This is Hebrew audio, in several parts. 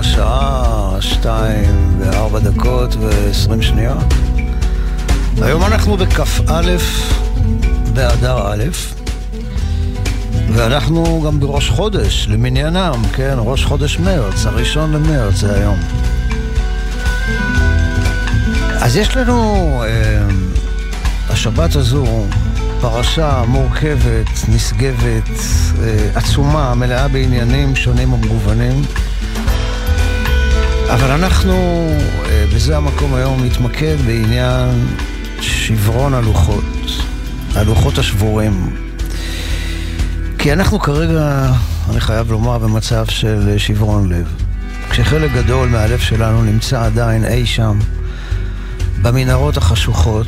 השעה, שתיים וארבע דקות ועשרים שניות. היום אנחנו בכ"א באדר א', ואנחנו גם בראש חודש, למניינם, כן, ראש חודש מרץ, הראשון למרץ זה היום. אז יש לנו, אה, השבת הזו, פרשה מורכבת, נשגבת, אה, עצומה, מלאה בעניינים שונים ומגוונים. אבל אנחנו, אה, בזה המקום היום, נתמקד בעניין שברון הלוחות, הלוחות השבורים. כי אנחנו כרגע, אני חייב לומר, במצב של שברון לב. כשחלק גדול מהלב שלנו נמצא עדיין אי שם, במנהרות החשוכות,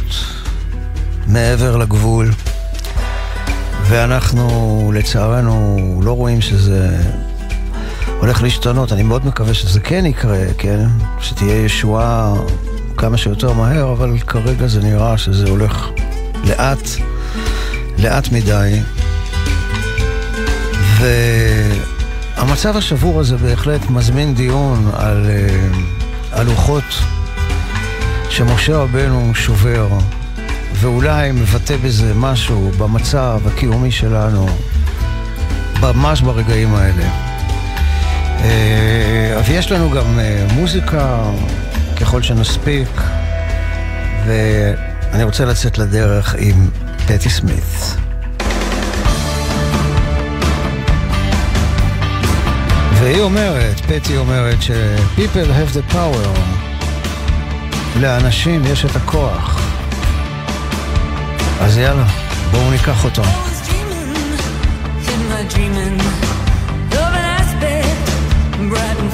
מעבר לגבול, ואנחנו לצערנו לא רואים שזה הולך להשתנות. אני מאוד מקווה שזה כן יקרה, כן? שתהיה ישועה כמה שיותר מהר, אבל כרגע זה נראה שזה הולך לאט, לאט מדי. והמצב השבור הזה בהחלט מזמין דיון על הלוחות אה, שמשה רבנו שובר. ואולי מבטא בזה משהו במצב הקיומי שלנו, ממש ברגעים האלה. אה, אבל יש לנו גם אה, מוזיקה, ככל שנספיק, ואני רוצה לצאת לדרך עם פטי סמית. והיא אומרת, פטי אומרת ש-people have the power, לאנשים יש את הכוח. אז יאללה, בואו ניקח אותו. bread and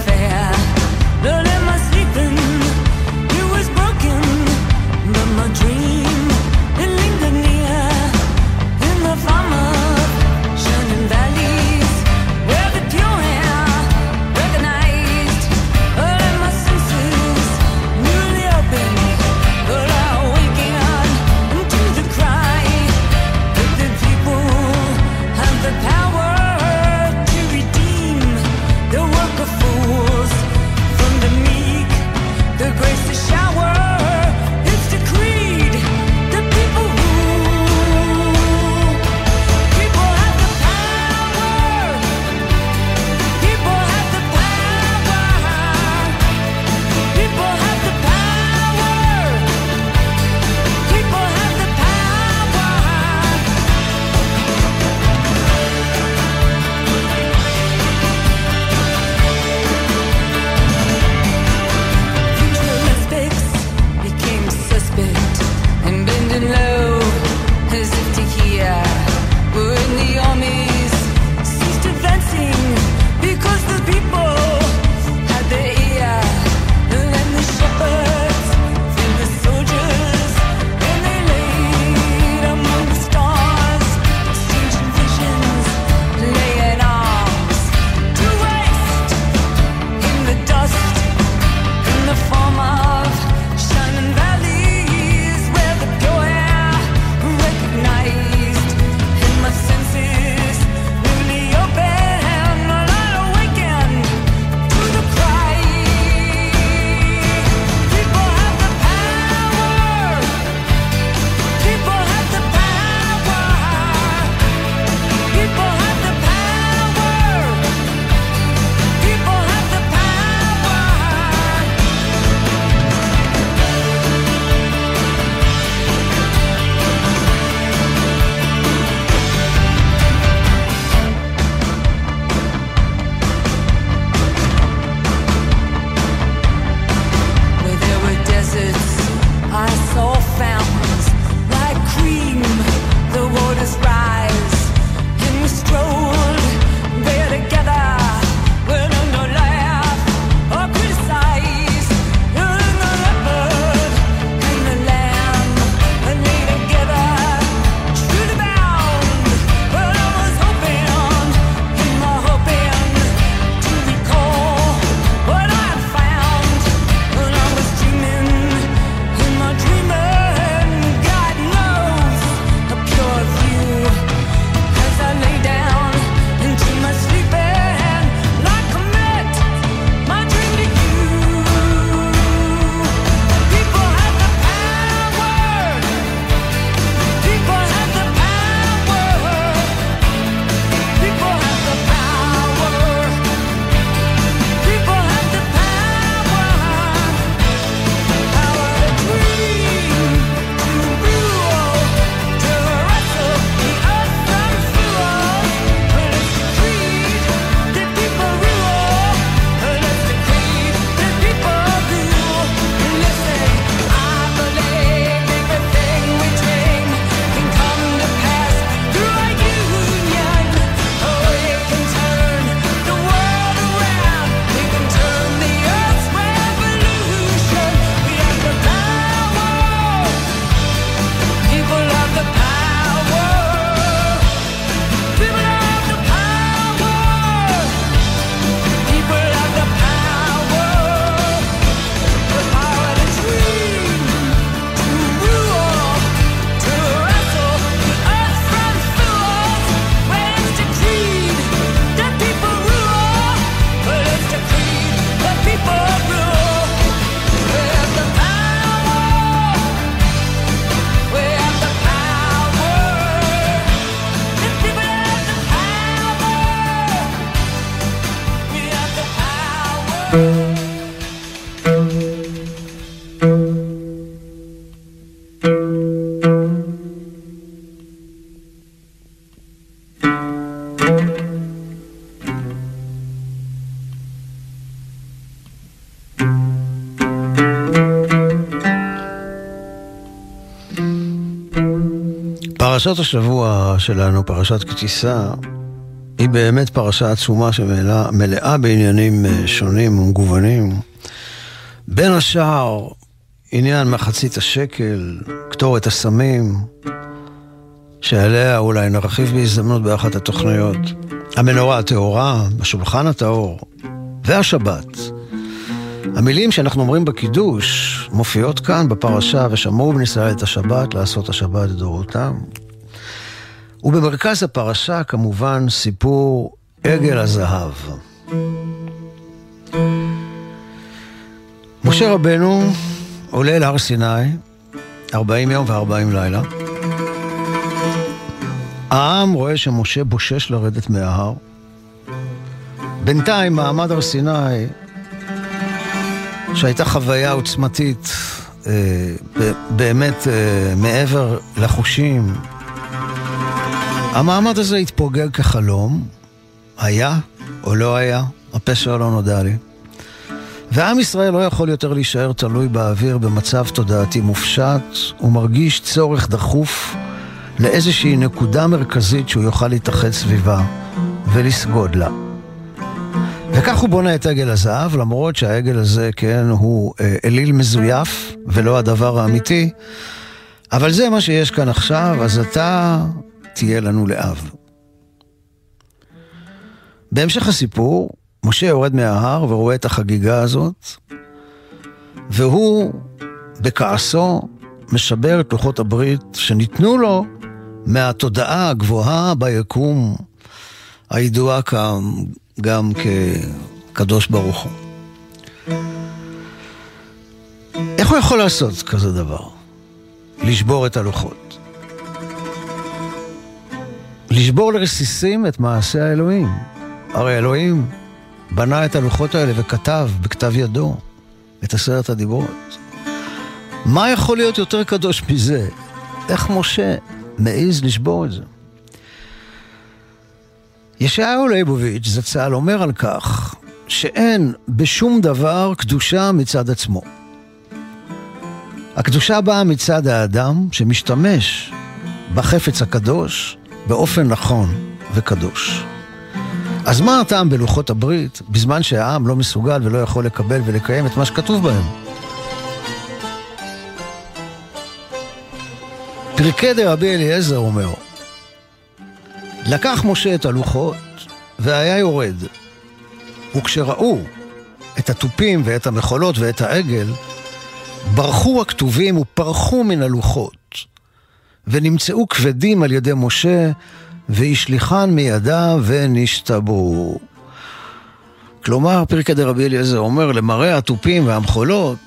פרשת השבוע שלנו, פרשת כתיסה, היא באמת פרשה עצומה שמלאה בעניינים אה, שונים ומגוונים. בין השאר, עניין מחצית השקל, קטורת הסמים, שעליה אולי נרחיב בהזדמנות באחת התוכניות. המנורה הטהורה, השולחן הטהור, והשבת. המילים שאנחנו אומרים בקידוש מופיעות כאן בפרשה, ושמעו בני ישראל את השבת לעשות השבת לדורותם. ובמרכז הפרשה כמובן סיפור עגל הזהב. משה רבנו עולה אל הר סיני, 40 יום ו-40 לילה. העם רואה שמשה בושש לרדת מההר. בינתיים מעמד הר סיני, שהייתה חוויה עוצמתית, אה, באמת אה, מעבר לחושים, המעמד הזה התפוגג כחלום, היה או לא היה, הפשר לא נודע לי. ועם ישראל לא יכול יותר להישאר תלוי באוויר במצב תודעתי מופשט, הוא מרגיש צורך דחוף לאיזושהי נקודה מרכזית שהוא יוכל להתאחד סביבה ולסגוד לה. וכך הוא בונה את עגל הזהב, למרות שהעגל הזה, כן, הוא אה, אליל מזויף ולא הדבר האמיתי, אבל זה מה שיש כאן עכשיו, אז אתה תהיה לנו לאב. בהמשך הסיפור, משה יורד מההר ורואה את החגיגה הזאת, והוא, בכעסו, משבר את לוחות הברית שניתנו לו מהתודעה הגבוהה ביקום, הידועה כאן גם כקדוש ברוך הוא. איך הוא יכול לעשות כזה דבר? לשבור את הלוחות. לשבור לרסיסים את מעשה האלוהים. הרי אלוהים בנה את הלוחות האלה וכתב בכתב ידו את עשרת הדיברות. מה יכול להיות יותר קדוש מזה? איך משה מעז לשבור את זה? ישעיהו ליבוביץ' זצ"ל אומר על כך שאין בשום דבר קדושה מצד עצמו. הקדושה באה מצד האדם שמשתמש בחפץ הקדוש באופן נכון וקדוש. אז מה הטעם בלוחות הברית בזמן שהעם לא מסוגל ולא יכול לקבל ולקיים את מה שכתוב בהם? פרקי דרבי אליעזר אומר, לקח משה את הלוחות והיה יורד, וכשראו את התופים ואת המחולות ואת העגל, ברחו הכתובים ופרחו מן הלוחות, ונמצאו כבדים על ידי משה והשליחן מידיו ונשתברו. כלומר, פרקי דרבי אליעזר אומר, למראה התופים והמחולות,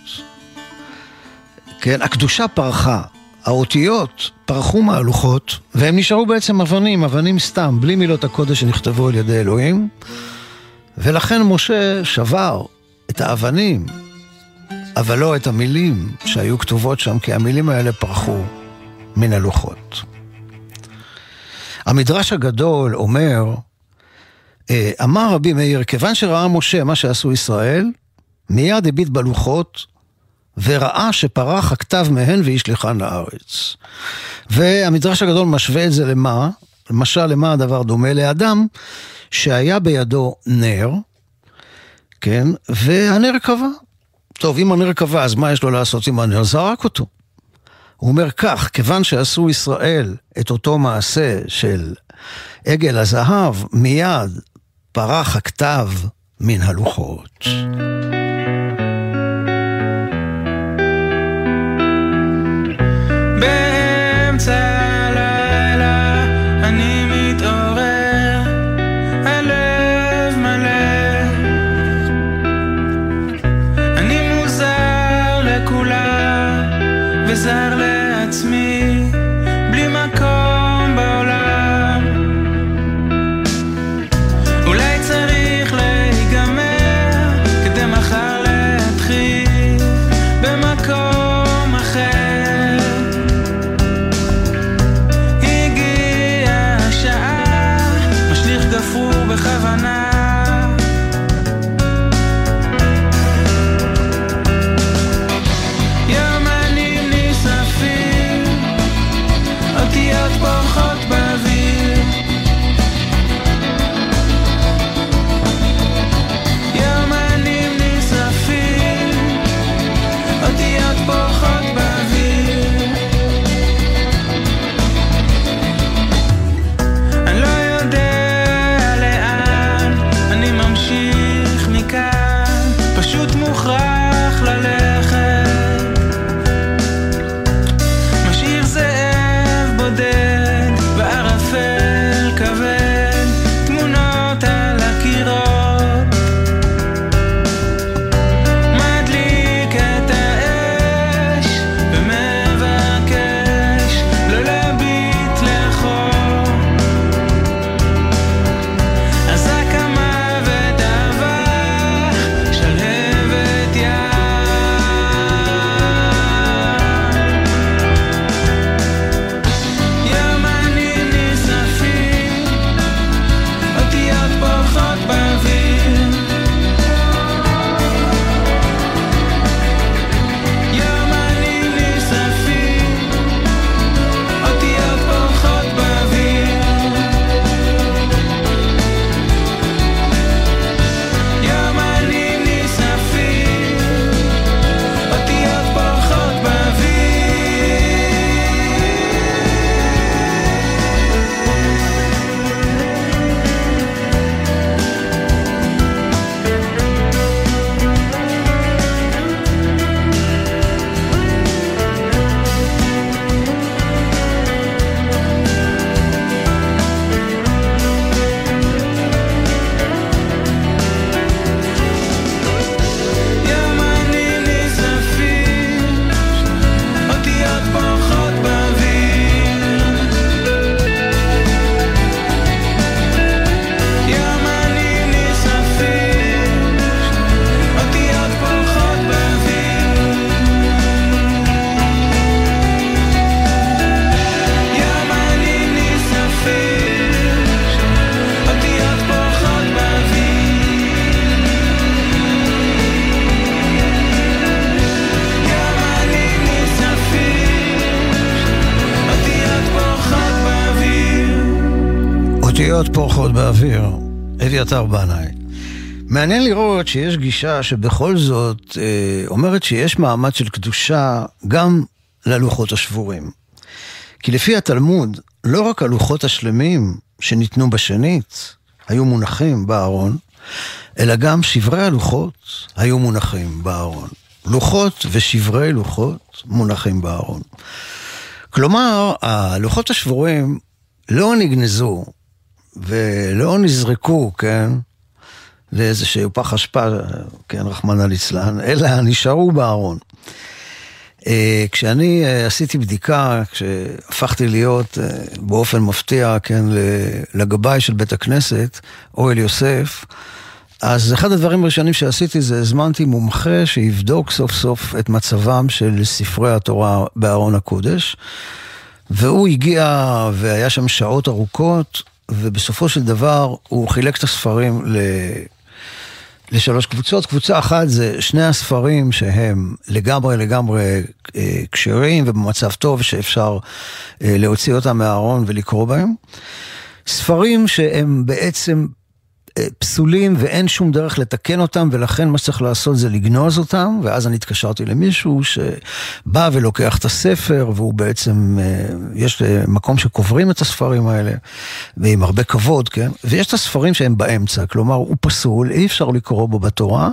כן, הקדושה פרחה, האותיות פרחו מהלוחות, והם נשארו בעצם אבנים, אבנים סתם, בלי מילות הקודש שנכתבו על ידי אלוהים, ולכן משה שבר את האבנים, אבל לא את המילים שהיו כתובות שם, כי המילים האלה פרחו מן הלוחות. המדרש הגדול אומר, אה, אמר רבי מאיר, כיוון שראה משה מה שעשו ישראל, מיד הביט בלוחות וראה שפרח הכתב מהן והשליחן לארץ. והמדרש הגדול משווה את זה למה? למשל, למה הדבר דומה? לאדם שהיה בידו נר, כן, והנר קבע. טוב, אם הנר קבע, אז מה יש לו לעשות עם הנר? זרק אותו. הוא אומר כך, כיוון שעשו ישראל את אותו מעשה של עגל הזהב, מיד פרח הכתב מן הלוחות. באוויר, אביתר בנאי. מעניין לראות שיש גישה שבכל זאת אה, אומרת שיש מעמד של קדושה גם ללוחות השבורים. כי לפי התלמוד, לא רק הלוחות השלמים שניתנו בשנית היו מונחים בארון, אלא גם שברי הלוחות היו מונחים בארון. לוחות ושברי לוחות מונחים בארון. כלומר, הלוחות השבורים לא נגנזו ולא נזרקו, כן, לאיזשהו פח אשפה, כן, רחמנא ליצלן, אלא נשארו בארון. אה, כשאני אה, עשיתי בדיקה, כשהפכתי להיות אה, באופן מפתיע, כן, לגבאי של בית הכנסת, אוהל יוסף, אז אחד הדברים הראשונים שעשיתי זה הזמנתי מומחה שיבדוק סוף סוף את מצבם של ספרי התורה בארון הקודש. והוא הגיע והיה שם שעות ארוכות, ובסופו של דבר הוא חילק את הספרים ל... לשלוש קבוצות. קבוצה אחת זה שני הספרים שהם לגמרי לגמרי אה, כשרים ובמצב טוב שאפשר אה, להוציא אותם מהארון ולקרוא בהם. ספרים שהם בעצם פסולים ואין שום דרך לתקן אותם, ולכן מה שצריך לעשות זה לגנוז אותם, ואז אני התקשרתי למישהו שבא ולוקח את הספר, והוא בעצם, אה, יש מקום שקוברים את הספרים האלה, ועם הרבה כבוד, כן? ויש את הספרים שהם באמצע, כלומר הוא פסול, אי אפשר לקרוא בו בתורה.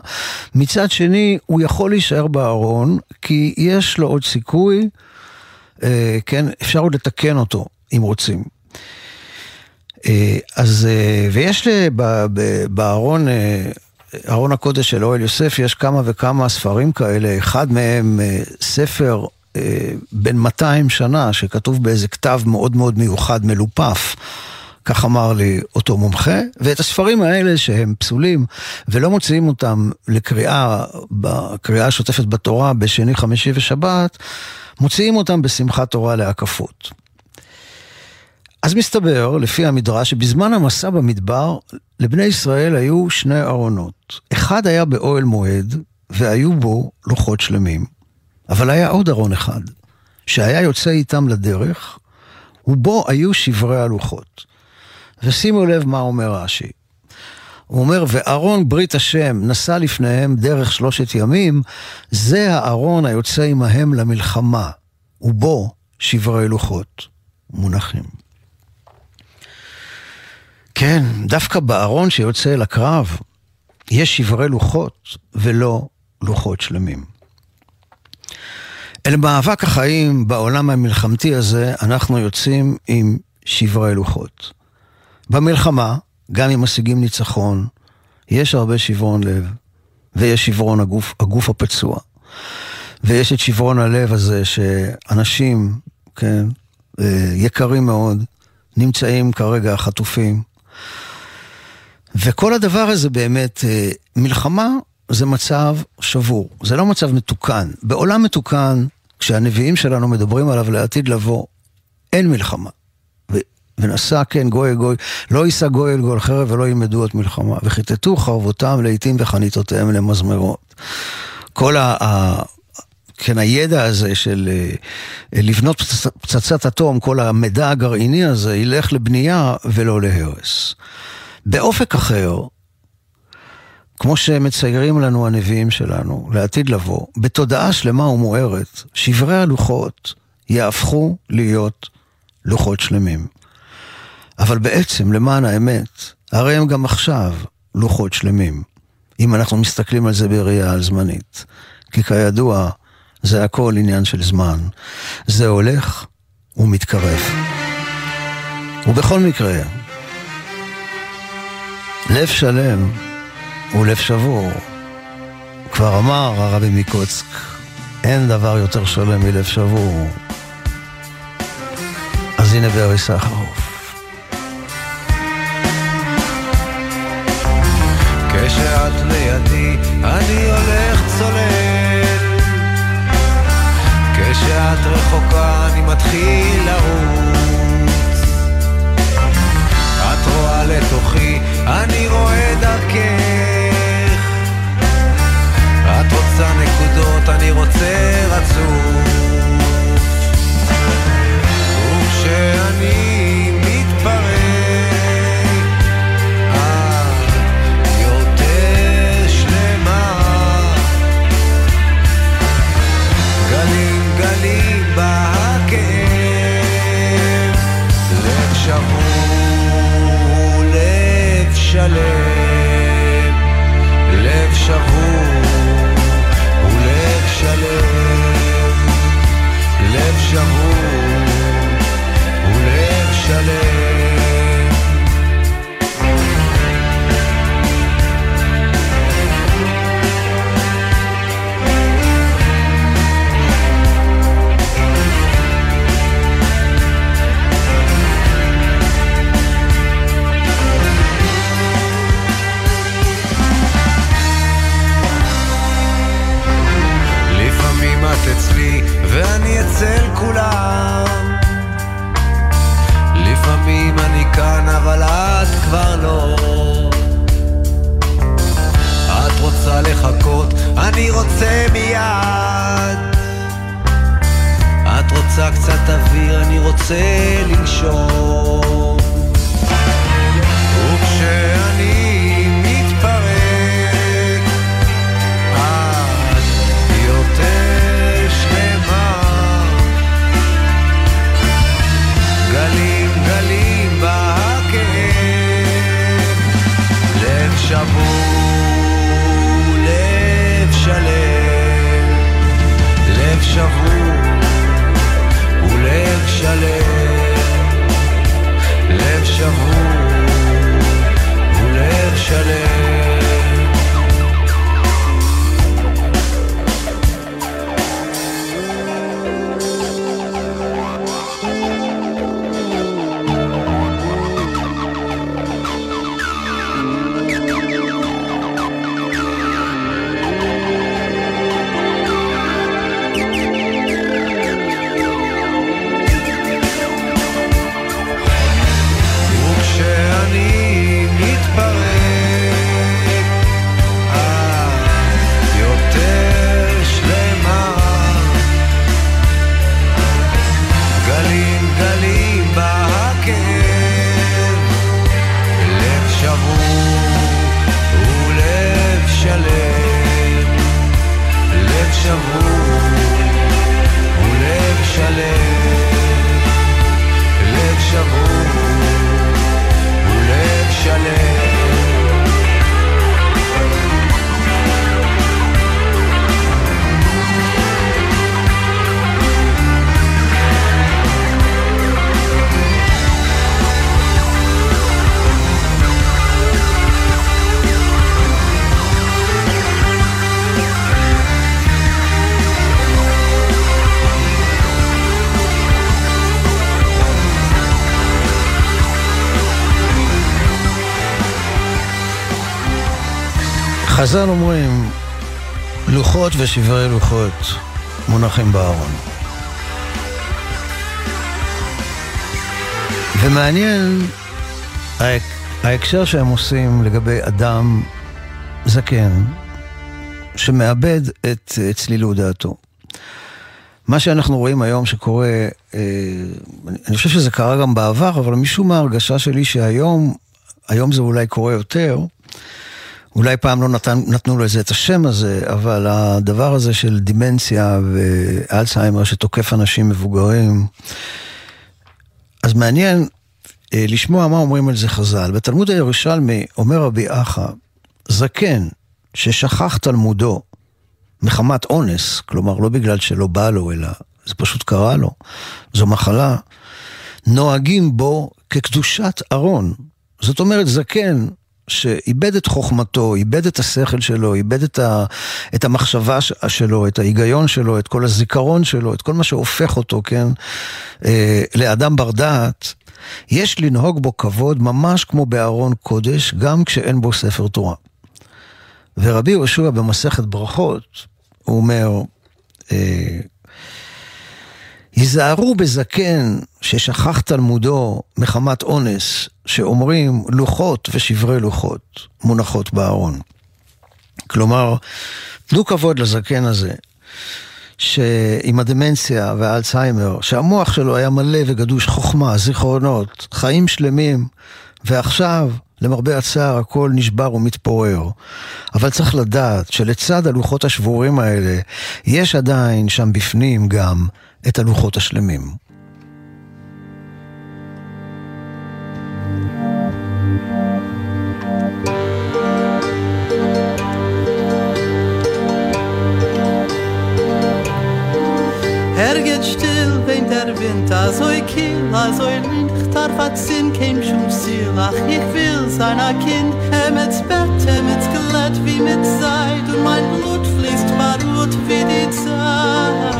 מצד שני, הוא יכול להישאר בארון, כי יש לו עוד סיכוי, אה, כן? אפשר עוד לתקן אותו, אם רוצים. אה, אז, אה, ויש בארון, אה, ארון הקודש של אוהל יוסף, יש כמה וכמה ספרים כאלה, אחד מהם ספר בן 200 שנה, שכתוב באיזה כתב מאוד מאוד מיוחד, מלופף. כך אמר לי אותו מומחה, ואת הספרים האלה שהם פסולים ולא מוציאים אותם לקריאה, בקריאה השוטפת בתורה בשני, חמישי ושבת, מוציאים אותם בשמחת תורה להקפות. אז מסתבר, לפי המדרש, שבזמן המסע במדבר, לבני ישראל היו שני ארונות. אחד היה באוהל מועד, והיו בו לוחות שלמים. אבל היה עוד ארון אחד, שהיה יוצא איתם לדרך, ובו היו שברי הלוחות. ושימו לב מה אומר רש"י. הוא אומר, וארון ברית השם נסע לפניהם דרך שלושת ימים, זה הארון היוצא עמהם למלחמה, ובו שברי לוחות מונחים. כן, דווקא בארון שיוצא אל הקרב, יש שברי לוחות ולא לוחות שלמים. אל מאבק החיים בעולם המלחמתי הזה, אנחנו יוצאים עם שברי לוחות. במלחמה, גם אם משיגים ניצחון, יש הרבה שברון לב, ויש שברון הגוף, הגוף הפצוע. ויש את שברון הלב הזה שאנשים, כן, אה, יקרים מאוד, נמצאים כרגע חטופים, וכל הדבר הזה באמת, אה, מלחמה זה מצב שבור, זה לא מצב מתוקן. בעולם מתוקן, כשהנביאים שלנו מדברים עליו לעתיד לבוא, אין מלחמה. ונשא כן גוי גוי, לא יישא גוי אל גוי חרב ולא ילמדו את מלחמה. וכיתתו חרבותם לעתים וחניתותיהם למזמרות. כל ה... כן, הידע הזה של אה, לבנות פצצת אטום, כל המידע הגרעיני הזה, ילך לבנייה ולא להרס. באופק אחר, כמו שמציירים לנו הנביאים שלנו, לעתיד לבוא, בתודעה שלמה ומוארת, שברי הלוחות יהפכו להיות לוחות שלמים. אבל בעצם, למען האמת, הרי הם גם עכשיו לוחות שלמים, אם אנחנו מסתכלים על זה בראייה זמנית. כי כידוע, זה הכל עניין של זמן. זה הולך ומתקרב. ובכל מקרה, לב שלם הוא לב שבור. כבר אמר הרבי מקוצק, אין דבר יותר שלם מלב שבור. אז הנה בארי סחרוף. כשאת לידי, אני הולך צולל. כשאת רחוקה, אני מתחיל לרוץ. את רואה לתוכי, אני רואה דרכך. את רוצה נקודות, אני רוצה רצוף. וכשאני Jerusalem אצל כולם. לפעמים אני כאן, אבל את כבר לא. את רוצה לחכות, אני רוצה מיד. את רוצה קצת אוויר, אני רוצה לנשום. חז"ל אומרים, לוחות ושברי לוחות מונחים בארון. ומעניין ההק- ההקשר שהם עושים לגבי אדם זקן שמאבד את צלילות דעתו. מה שאנחנו רואים היום שקורה, אה, אני- חושב שזה קרה גם בעבר, אבל משום ההרגשה שלי שהיום, היום זה אולי קורה יותר, אולי פעם לא נתן, נתנו לזה את השם הזה, אבל הדבר הזה של דימנציה ואלצהיימר שתוקף אנשים מבוגרים, אז מעניין אה, לשמוע מה אומרים על זה חז"ל. בתלמוד הירושלמי אומר רבי אחא, זקן ששכח תלמודו מחמת אונס, כלומר לא בגלל שלא בא לו, אלא זה פשוט קרה לו, זו מחלה, נוהגים בו כקדושת ארון. זאת אומרת, זקן שאיבד את חוכמתו, איבד את השכל שלו, איבד את, ה, את המחשבה שלו, את ההיגיון שלו, את כל הזיכרון שלו, את כל מה שהופך אותו, כן, אה, לאדם בר דעת, יש לנהוג בו כבוד ממש כמו בארון קודש, גם כשאין בו ספר תורה. ורבי יהושע במסכת ברכות, הוא אומר, אה, היזהרו בזקן ששכח תלמודו מחמת אונס, שאומרים לוחות ושברי לוחות מונחות בארון. כלומר, תנו כבוד לזקן הזה, שעם הדמנציה והאלצהיימר, שהמוח שלו היה מלא וגדוש חוכמה, זיכרונות, חיים שלמים, ועכשיו, למרבה הצער, הכל נשבר ומתפורר. אבל צריך לדעת שלצד הלוחות השבורים האלה, יש עדיין שם בפנים גם את הלוחות השלמים. Er geht still, wenn der a a so licht, darf hat Sinn, kein. Ach, ich will sein a Kind, er mit Bett, er mit Skelett, wie mit Seid, und mein Blut fließt barut wie die Zeit.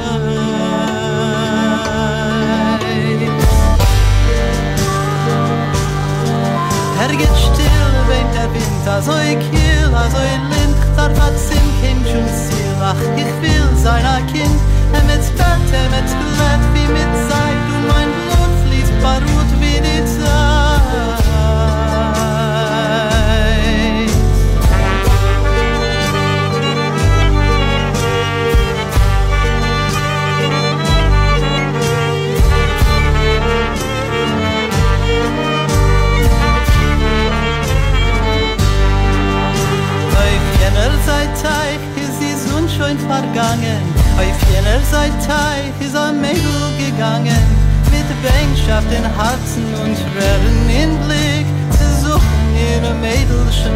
Er geht still, wenn der Wind a so kiel, a so licht, darf hat Sinn, kein schon Ziel. Ach, ich will sein a Kind, er mit Bett, er mit Skelett, wie mit Seid, und mein Blut fließt barut wie die Zeit. zijn vergangen. Auf jener Seite ist ein Mädel gegangen, mit Bängschaft in Herzen und Tränen im Blick, zu suchen ihre Mädelschaft.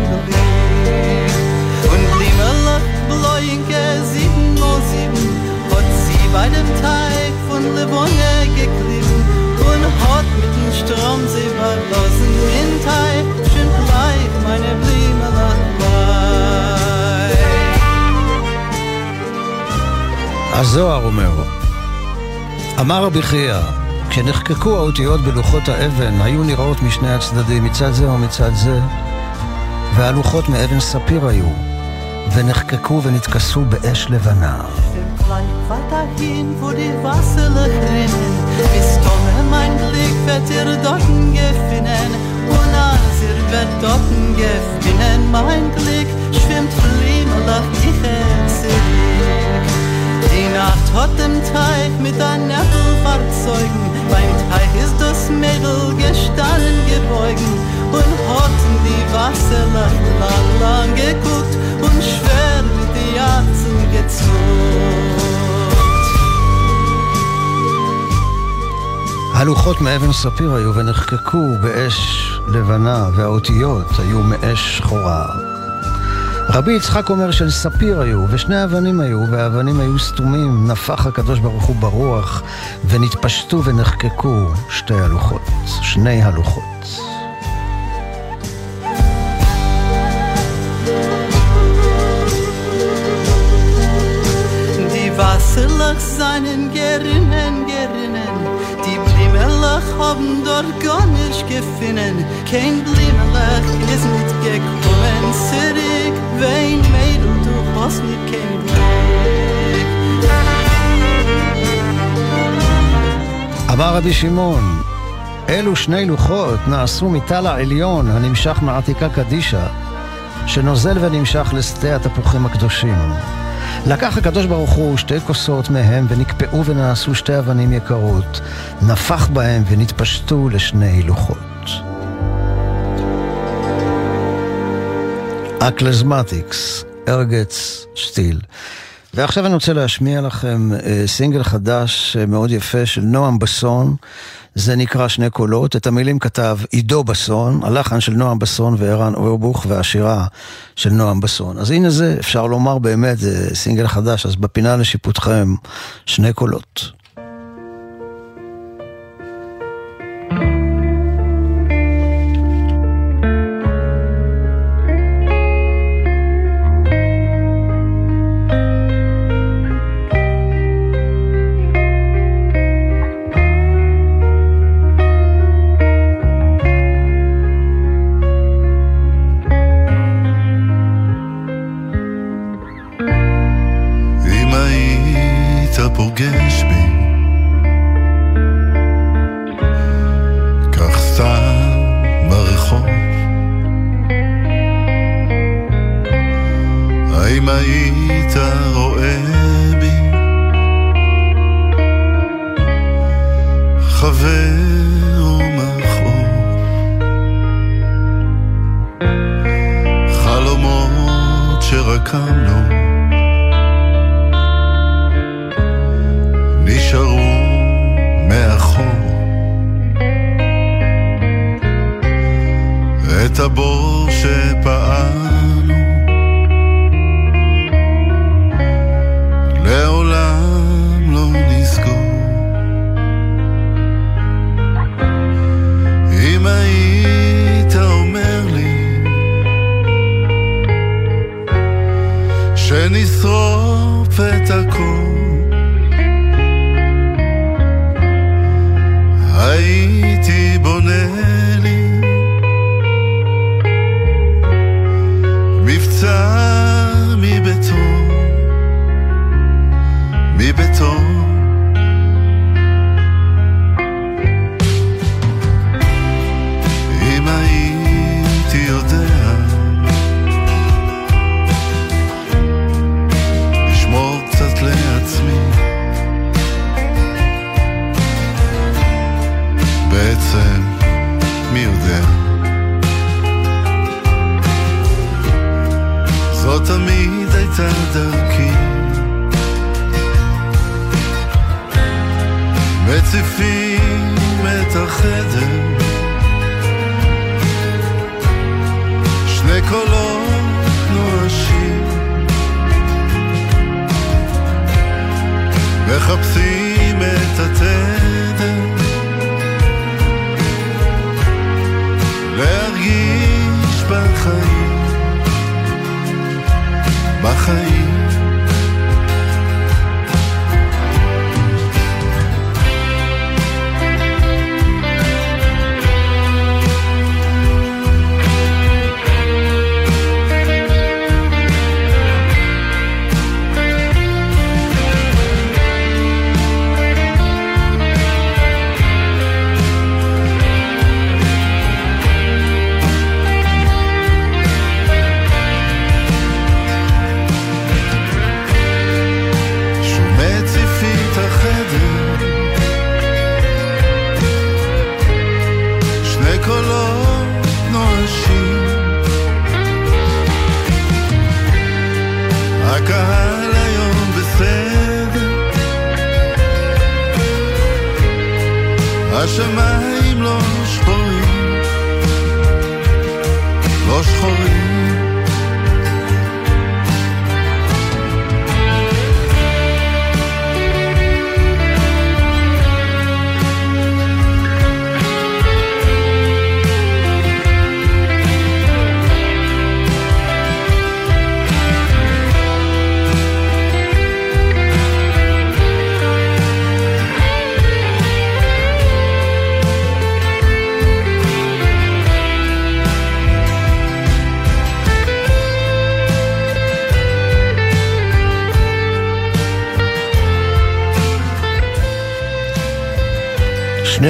הזוהר אומר, אמר רבי חייא, כשנחקקו האותיות בלוחות האבן, היו נראות משני הצדדים, מצד זה ומצד זה, והלוחות מאבן ספיר היו, ונחקקו ונתכסו באש לבנה. Doppengift, bin. Die Nacht hat dem Teich mit ein Nebelfahrzeugen, beim Teich ist das Mädel gestanden gebeugen, und hat in die Wasserlöch lang, lang geguckt, und schwer mit die Herzen gezuckt. הלוחות מאבן ספיר היו ונחקקו באש לבנה, והאותיות היו מאש שחורה. רבי יצחק אומר של ספיר היו, ושני אבנים היו, והאבנים היו סתומים, נפח הקדוש ברוך הוא ברוח, ונתפשטו ונחקקו שתי הלוחות, שני הלוחות. Wasserlach seinen gerinnen, gerinnen. Die Blimmerlach haben dort gar nicht gefunden. Kein Blimmerlach ist nicht gekommen zurück. אמר רבי שמעון, אלו שני לוחות נעשו מתל העליון הנמשך מעתיקה קדישה, שנוזל ונמשך לשדה התפוחים הקדושים. לקח הקדוש ברוך הוא שתי כוסות מהם ונקפאו ונעשו שתי אבנים יקרות, נפח בהם ונתפשטו לשני לוחות. אקלזמטיקס, ארגץ שטיל. ועכשיו אני רוצה להשמיע לכם אה, סינגל חדש אה, מאוד יפה של נועם בסון, זה נקרא שני קולות, את המילים כתב עידו בסון, הלחן של נועם בסון וערן אורבוך והשירה של נועם בסון. אז הנה זה, אפשר לומר באמת, זה סינגל חדש, אז בפינה לשיפוטכם, שני קולות. dangereux comme l'eau.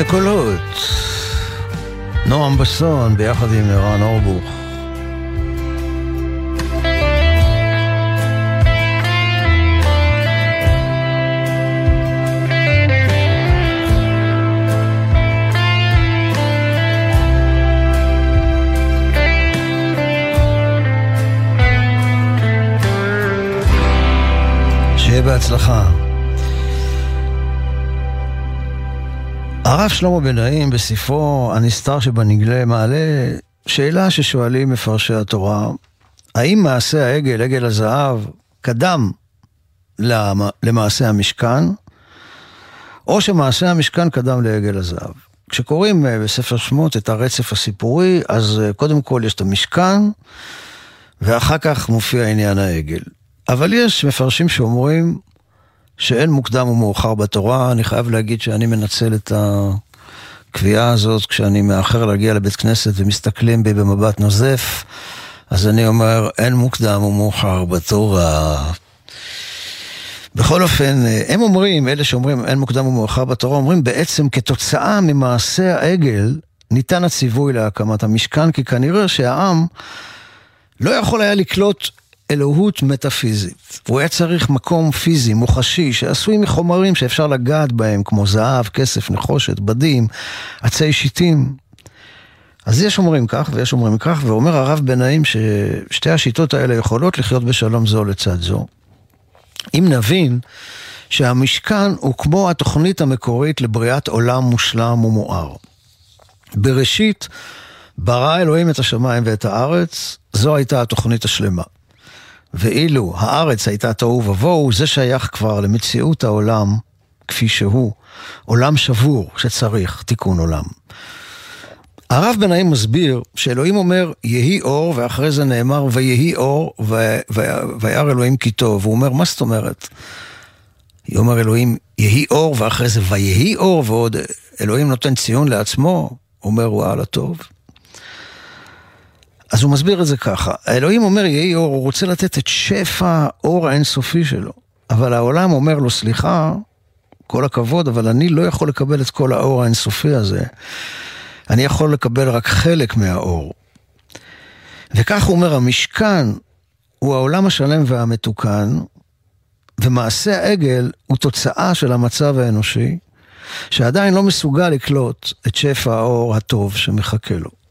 שני קולות. נועם בסון ביחד עם ערן אורבוך. שיהיה בהצלחה. הרב שלמה בן בספרו הנסתר שבנגלה מעלה שאלה ששואלים מפרשי התורה, האם מעשה העגל, עגל הזהב, קדם למ- למעשה המשכן, או שמעשה המשכן קדם לעגל הזהב. כשקוראים אה, בספר שמות את הרצף הסיפורי, אז אה, קודם כל יש את המשכן, ואחר כך מופיע עניין העגל. אבל יש מפרשים שאומרים שאין מוקדם ומאוחר בתורה, אני חייב להגיד שאני מנצל את הקביעה הזאת כשאני מאחר להגיע לבית כנסת ומסתכלים בי במבט נוזף, אז אני אומר, אין מוקדם ומאוחר בתורה. בכל אופן, הם אומרים, אלה שאומרים אין מוקדם ומאוחר בתורה, אומרים בעצם כתוצאה ממעשה העגל, ניתן הציווי להקמת המשכן, כי כנראה שהעם לא יכול היה לקלוט אלוהות מטאפיזית. הוא היה צריך מקום פיזי, מוחשי, שעשוי מחומרים שאפשר לגעת בהם, כמו זהב, כסף, נחושת, בדים, עצי שיטים. אז יש אומרים כך ויש אומרים כך, ואומר הרב בן נעים ששתי השיטות האלה יכולות לחיות בשלום זו לצד זו. אם נבין שהמשכן הוא כמו התוכנית המקורית לבריאת עולם מושלם ומואר. בראשית ברא אלוהים את השמיים ואת הארץ, זו הייתה התוכנית השלמה. ואילו הארץ הייתה תוהו ובוהו, זה שייך כבר למציאות העולם כפי שהוא, עולם שבור שצריך תיקון עולם. הרב בן נעים מסביר שאלוהים אומר יהי אור ואחרי זה נאמר ויהי אור וירא אלוהים כי טוב. הוא אומר מה זאת אומרת? אומר אלוהים יהי אור ואחרי זה ויהי אור ועוד אלוהים נותן ציון לעצמו, אומר וואלה טוב. אז הוא מסביר את זה ככה, האלוהים אומר יהי אור, הוא רוצה לתת את שפע האור האינסופי שלו, אבל העולם אומר לו סליחה, כל הכבוד, אבל אני לא יכול לקבל את כל האור האינסופי הזה, אני יכול לקבל רק חלק מהאור. וכך הוא אומר, המשכן הוא העולם השלם והמתוקן, ומעשה העגל הוא תוצאה של המצב האנושי, שעדיין לא מסוגל לקלוט את שפע האור הטוב שמחכה לו.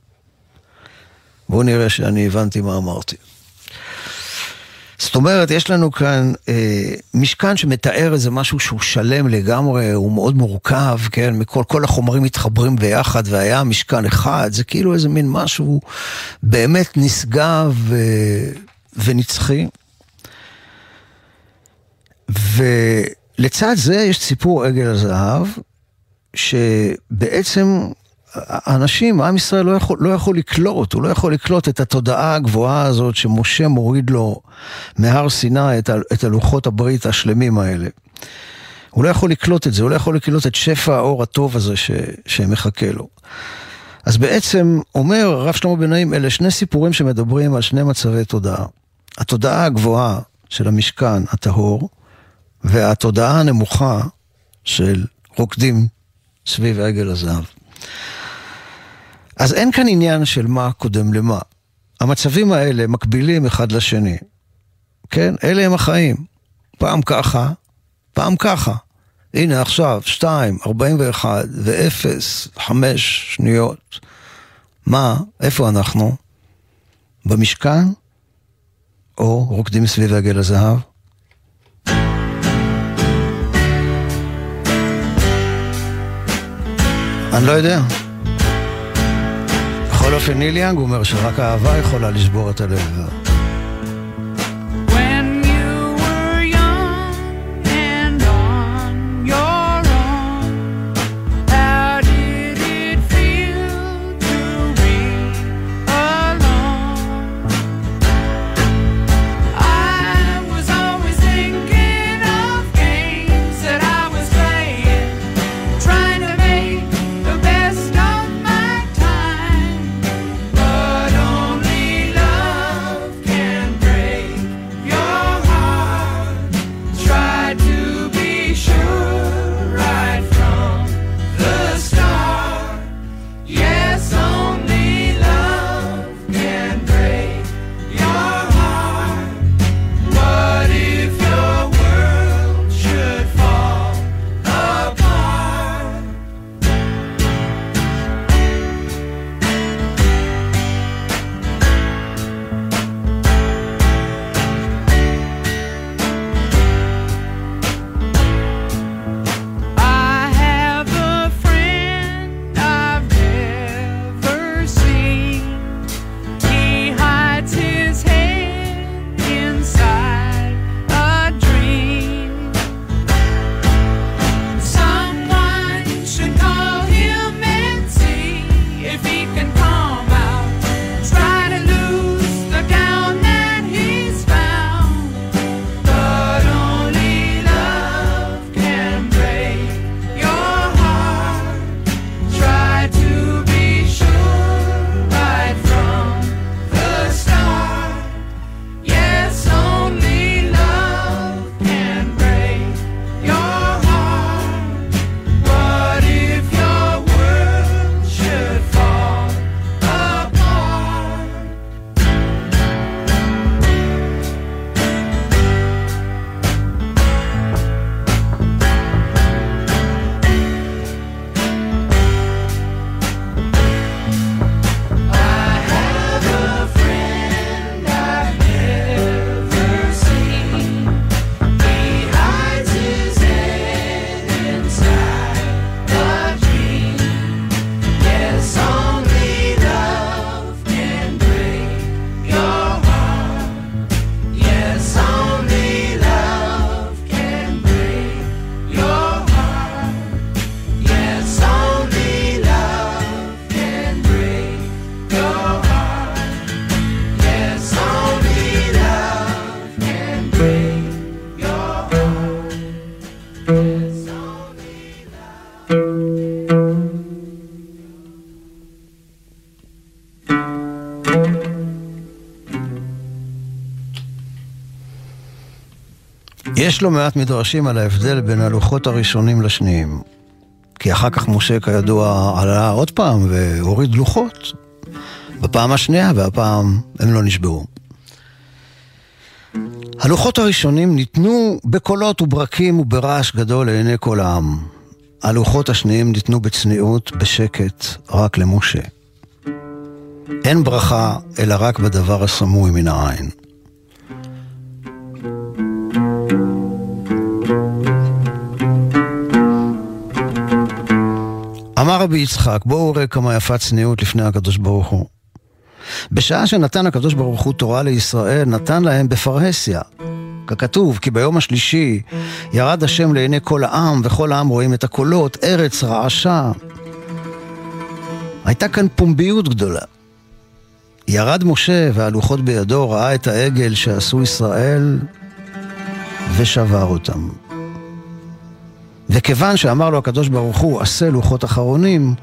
בואו נראה שאני הבנתי מה אמרתי. זאת אומרת, יש לנו כאן אה, משכן שמתאר איזה משהו שהוא שלם לגמרי, הוא מאוד מורכב, כן? מכל כל החומרים מתחברים ביחד, והיה משכן אחד, זה כאילו איזה מין משהו באמת נשגב ו... ונצחי. ולצד זה יש סיפור עגל הזהב, שבעצם האנשים, עם ישראל לא יכול, לא יכול לקלוט, הוא לא יכול לקלוט את התודעה הגבוהה הזאת שמשה מוריד לו מהר סיני את, ה, את הלוחות הברית השלמים האלה. הוא לא יכול לקלוט את זה, הוא לא יכול לקלוט את שפע האור הטוב הזה ש, שמחכה לו. אז בעצם אומר הרב שלמה בן נעים, אלה שני סיפורים שמדברים על שני מצבי תודעה. התודעה הגבוהה של המשכן הטהור, והתודעה הנמוכה של רוקדים סביב עגל הזהב. אז אין כאן עניין של מה קודם למה. המצבים האלה מקבילים אחד לשני. כן? אלה הם החיים. פעם ככה, פעם ככה. הנה עכשיו, 2, 41 ו-0, 5 שניות. מה, איפה אנחנו? במשכן? או רוקדים סביב עגל הזהב? אני לא יודע. בכל אופן, ניל יאנג אומר שרק אהבה יכולה לשבור את הלב. יש לא מעט מדרשים על ההבדל בין הלוחות הראשונים לשניים. כי אחר כך משה כידוע עלה עוד פעם והוריד לוחות. בפעם השנייה והפעם הם לא נשברו. הלוחות הראשונים ניתנו בקולות וברקים וברעש גדול לעיני כל העם. הלוחות השניים ניתנו בצניעות, בשקט, רק למשה. אין ברכה, אלא רק בדבר הסמוי מן העין. אמר רבי יצחק, בואו ראה כמה יפה צניעות לפני הקדוש ברוך הוא. בשעה שנתן הקדוש ברוך הוא תורה לישראל, נתן להם בפרהסיה. ככתוב, כי ביום השלישי ירד השם לעיני כל העם, וכל העם רואים את הקולות, ארץ רעשה. הייתה כאן פומביות גדולה. ירד משה והלוחות בידו, ראה את העגל שעשו ישראל ושבר אותם. וכיוון שאמר לו הקדוש ברוך הוא, עשה לוחות אחרונים,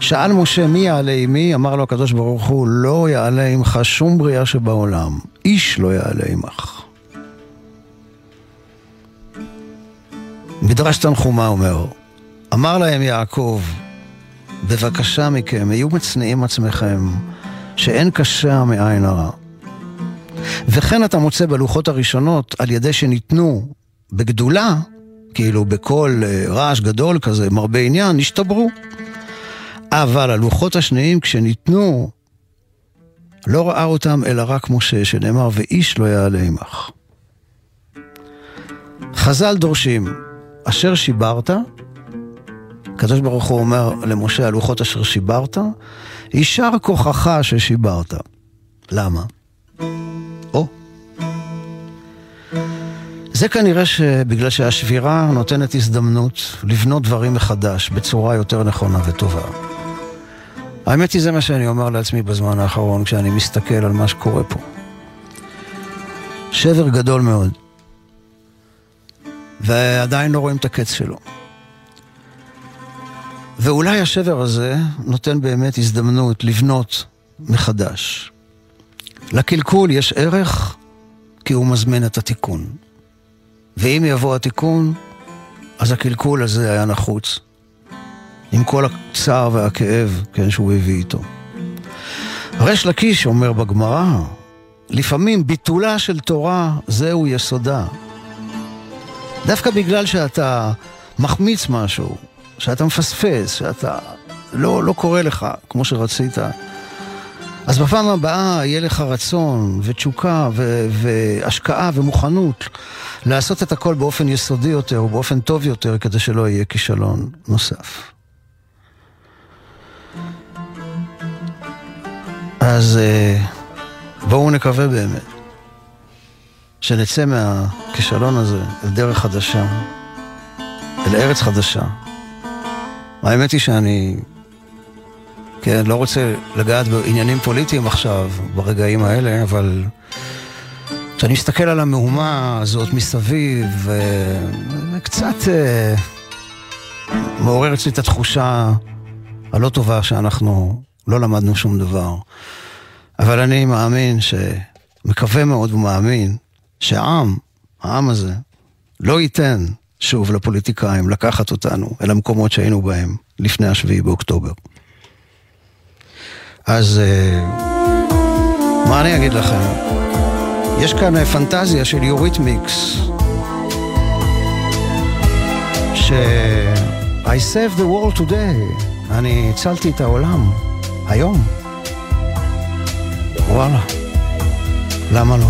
שאל משה מי יעלה עמי? אמר לו הקדוש ברוך הוא, לא יעלה עמך שום בריאה שבעולם, איש לא יעלה עמך. מדרש תנחומה אומר, אמר להם יעקב, בבקשה מכם, היו מצניעים עצמכם, שאין קשה מעין הרע. וכן אתה מוצא בלוחות הראשונות, על ידי שניתנו בגדולה, כאילו בקול אה, רעש גדול כזה, מרבה עניין, נשתברו. אבל הלוחות השניים כשניתנו, לא ראה אותם אלא רק משה, שנאמר, ואיש לא יעלה עמך. חז"ל דורשים, אשר שיברת, הקדוש ברוך הוא אומר למשה, הלוחות אשר שיברת, יישר כוחך ששיברת. למה? או. זה כנראה שבגלל שהשבירה נותנת הזדמנות לבנות דברים מחדש בצורה יותר נכונה וטובה. האמת היא זה מה שאני אומר לעצמי בזמן האחרון כשאני מסתכל על מה שקורה פה. שבר גדול מאוד. ועדיין לא רואים את הקץ שלו. ואולי השבר הזה נותן באמת הזדמנות לבנות מחדש. לקלקול יש ערך כי הוא מזמין את התיקון. ואם יבוא התיקון, אז הקלקול הזה היה נחוץ. עם כל הצער והכאב, כן, שהוא הביא איתו. ריש לקיש אומר בגמרא, לפעמים ביטולה של תורה זהו יסודה. דוקא בגלל שאתה מחמיץ משהו, שאתה מפספס, שאתה לא, לא קורה לך כמו שרצית, אז בפעם הבאה יהיה לך רצון ותשוקה ו- והשקעה ומוכנות לעשות את הכל באופן יסודי יותר ובאופן טוב יותר כדי שלא יהיה כישלון נוסף. אז אה, בואו נקווה באמת שנצא מהכישלון הזה אל דרך חדשה, אל ארץ חדשה. האמת היא שאני, כן, לא רוצה לגעת בעניינים פוליטיים עכשיו, ברגעים האלה, אבל כשאני מסתכל על המהומה הזאת מסביב, זה קצת אה, מעורר אצלי את התחושה הלא טובה שאנחנו לא למדנו שום דבר. אבל אני מאמין, ש... מקווה מאוד ומאמין, שהעם, העם הזה, לא ייתן שוב לפוליטיקאים לקחת אותנו אל המקומות שהיינו בהם לפני השביעי באוקטובר. אז אה, מה אני אגיד לכם? יש כאן אה, פנטזיה של יוריתמיקס, ש... I save the world today, אני הצלתי את העולם, היום. וואלה, למה לא?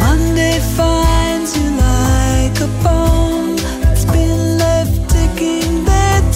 Monday finds you like a bone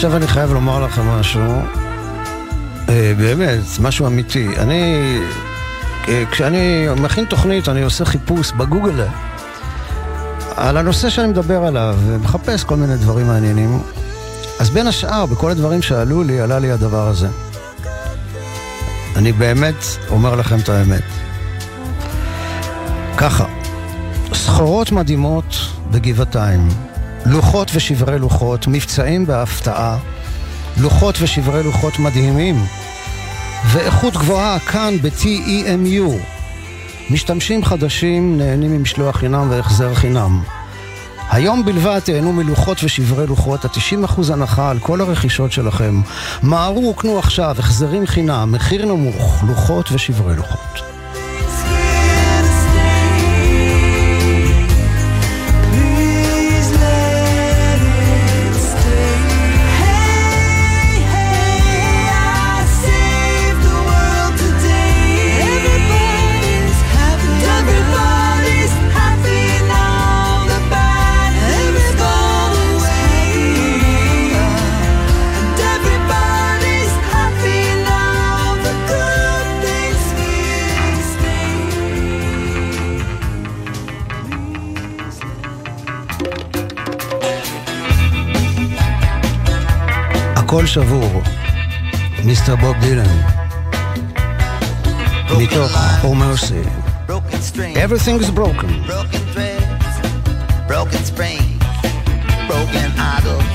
עכשיו אני חייב לומר לכם משהו, אה, באמת, משהו אמיתי. אני, אה, כשאני מכין תוכנית, אני עושה חיפוש בגוגל על הנושא שאני מדבר עליו, ומחפש כל מיני דברים מעניינים. אז בין השאר, בכל הדברים שעלו לי, עלה לי הדבר הזה. אני באמת אומר לכם את האמת. ככה, סחורות מדהימות בגבעתיים, לוחות ושברי לוחות, מבצעים בהפתעה, לוחות ושברי לוחות מדהימים, ואיכות גבוהה כאן ב-TEMU. משתמשים חדשים נהנים ממשלוח חינם והחזר חינם. היום בלבד תהנו מלוחות ושברי לוחות, ה-90% הנחה על כל הרכישות שלכם. מהרו וקנו עכשיו, החזרים חינם, מחיר נמוך, לוחות ושברי לוחות. הכל שבור, מיסטר בוב דילן, מתוך Oh Mercy. Everything is broken. Broken threads, broken springs, broken idols,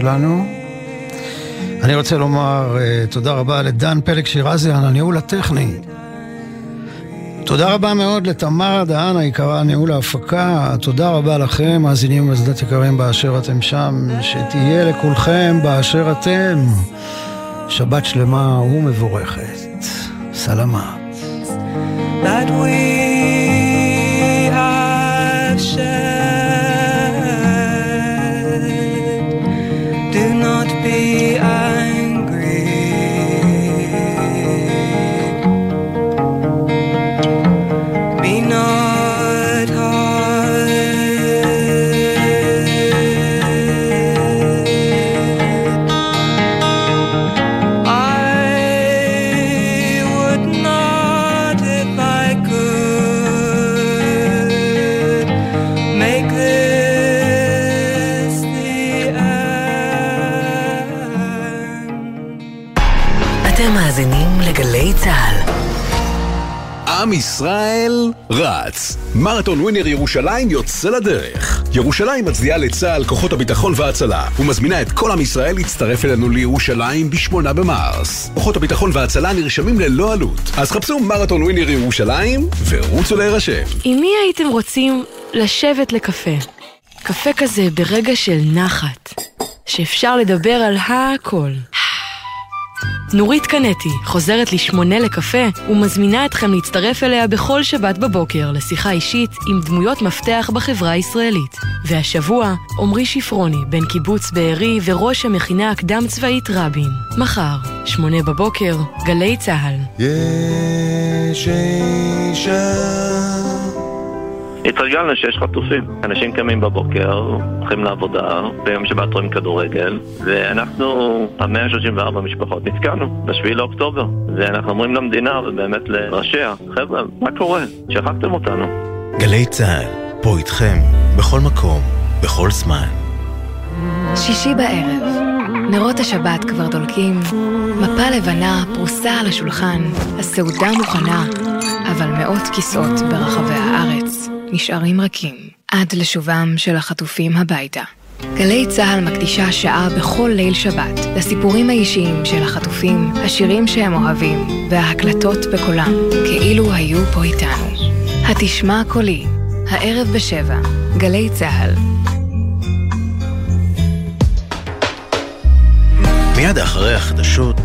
שלנו. אני רוצה לומר uh, תודה רבה לדן פלג שירזי על הניהול הטכני. תודה רבה מאוד לתמר דהן היקרה, ניהול ההפקה. תודה רבה לכם, מאזינים ומאזינות יקרים באשר אתם שם. שתהיה לכולכם באשר אתם. שבת שלמה ומבורכת. סלמה. That we עם ישראל רץ. מרתון ווינר ירושלים יוצא לדרך. ירושלים מצדיעה לצה"ל, כוחות הביטחון וההצלה, ומזמינה את כל עם ישראל להצטרף אלינו לירושלים ב-8 במרס. כוחות הביטחון וההצלה נרשמים ללא עלות. אז חפשו מרתון ווינר ירושלים ורוצו להירשם. עם מי הייתם רוצים לשבת לקפה? קפה כזה ברגע של נחת, שאפשר לדבר על הכל. נורית קנטי חוזרת לשמונה לקפה ומזמינה אתכם להצטרף אליה בכל שבת בבוקר לשיחה אישית עם דמויות מפתח בחברה הישראלית. והשבוע, עמרי שפרוני, בן קיבוץ בארי וראש המכינה הקדם צבאית רבין. מחר, שמונה בבוקר, גלי צה"ל. יש אישה התרגלנו שיש חטופים. אנשים קמים בבוקר, הולכים לעבודה, ביום שבת רואים כדורגל, ואנחנו, המאה ה-34 משפחות, נתקענו ב-7 לאוקטובר. ואנחנו אומרים למדינה, ובאמת לראשיה, חבר'ה, מה קורה? שכחתם אותנו. גלי צה"ל, פה איתכם, בכל מקום, בכל זמן. שישי בערב, נרות השבת כבר דולקים, מפה לבנה פרוסה על השולחן, הסעודה מוכנה, אבל מאות כיסאות ברחבי הארץ נשארים רכים עד לשובם של החטופים הביתה. גלי צה"ל מקדישה שעה בכל ליל שבת לסיפורים האישיים של החטופים, השירים שהם אוהבים וההקלטות בקולם, כאילו היו פה איתנו. התשמע קולי, הערב בשבע, גלי צה"ל. מיד אחרי החדשות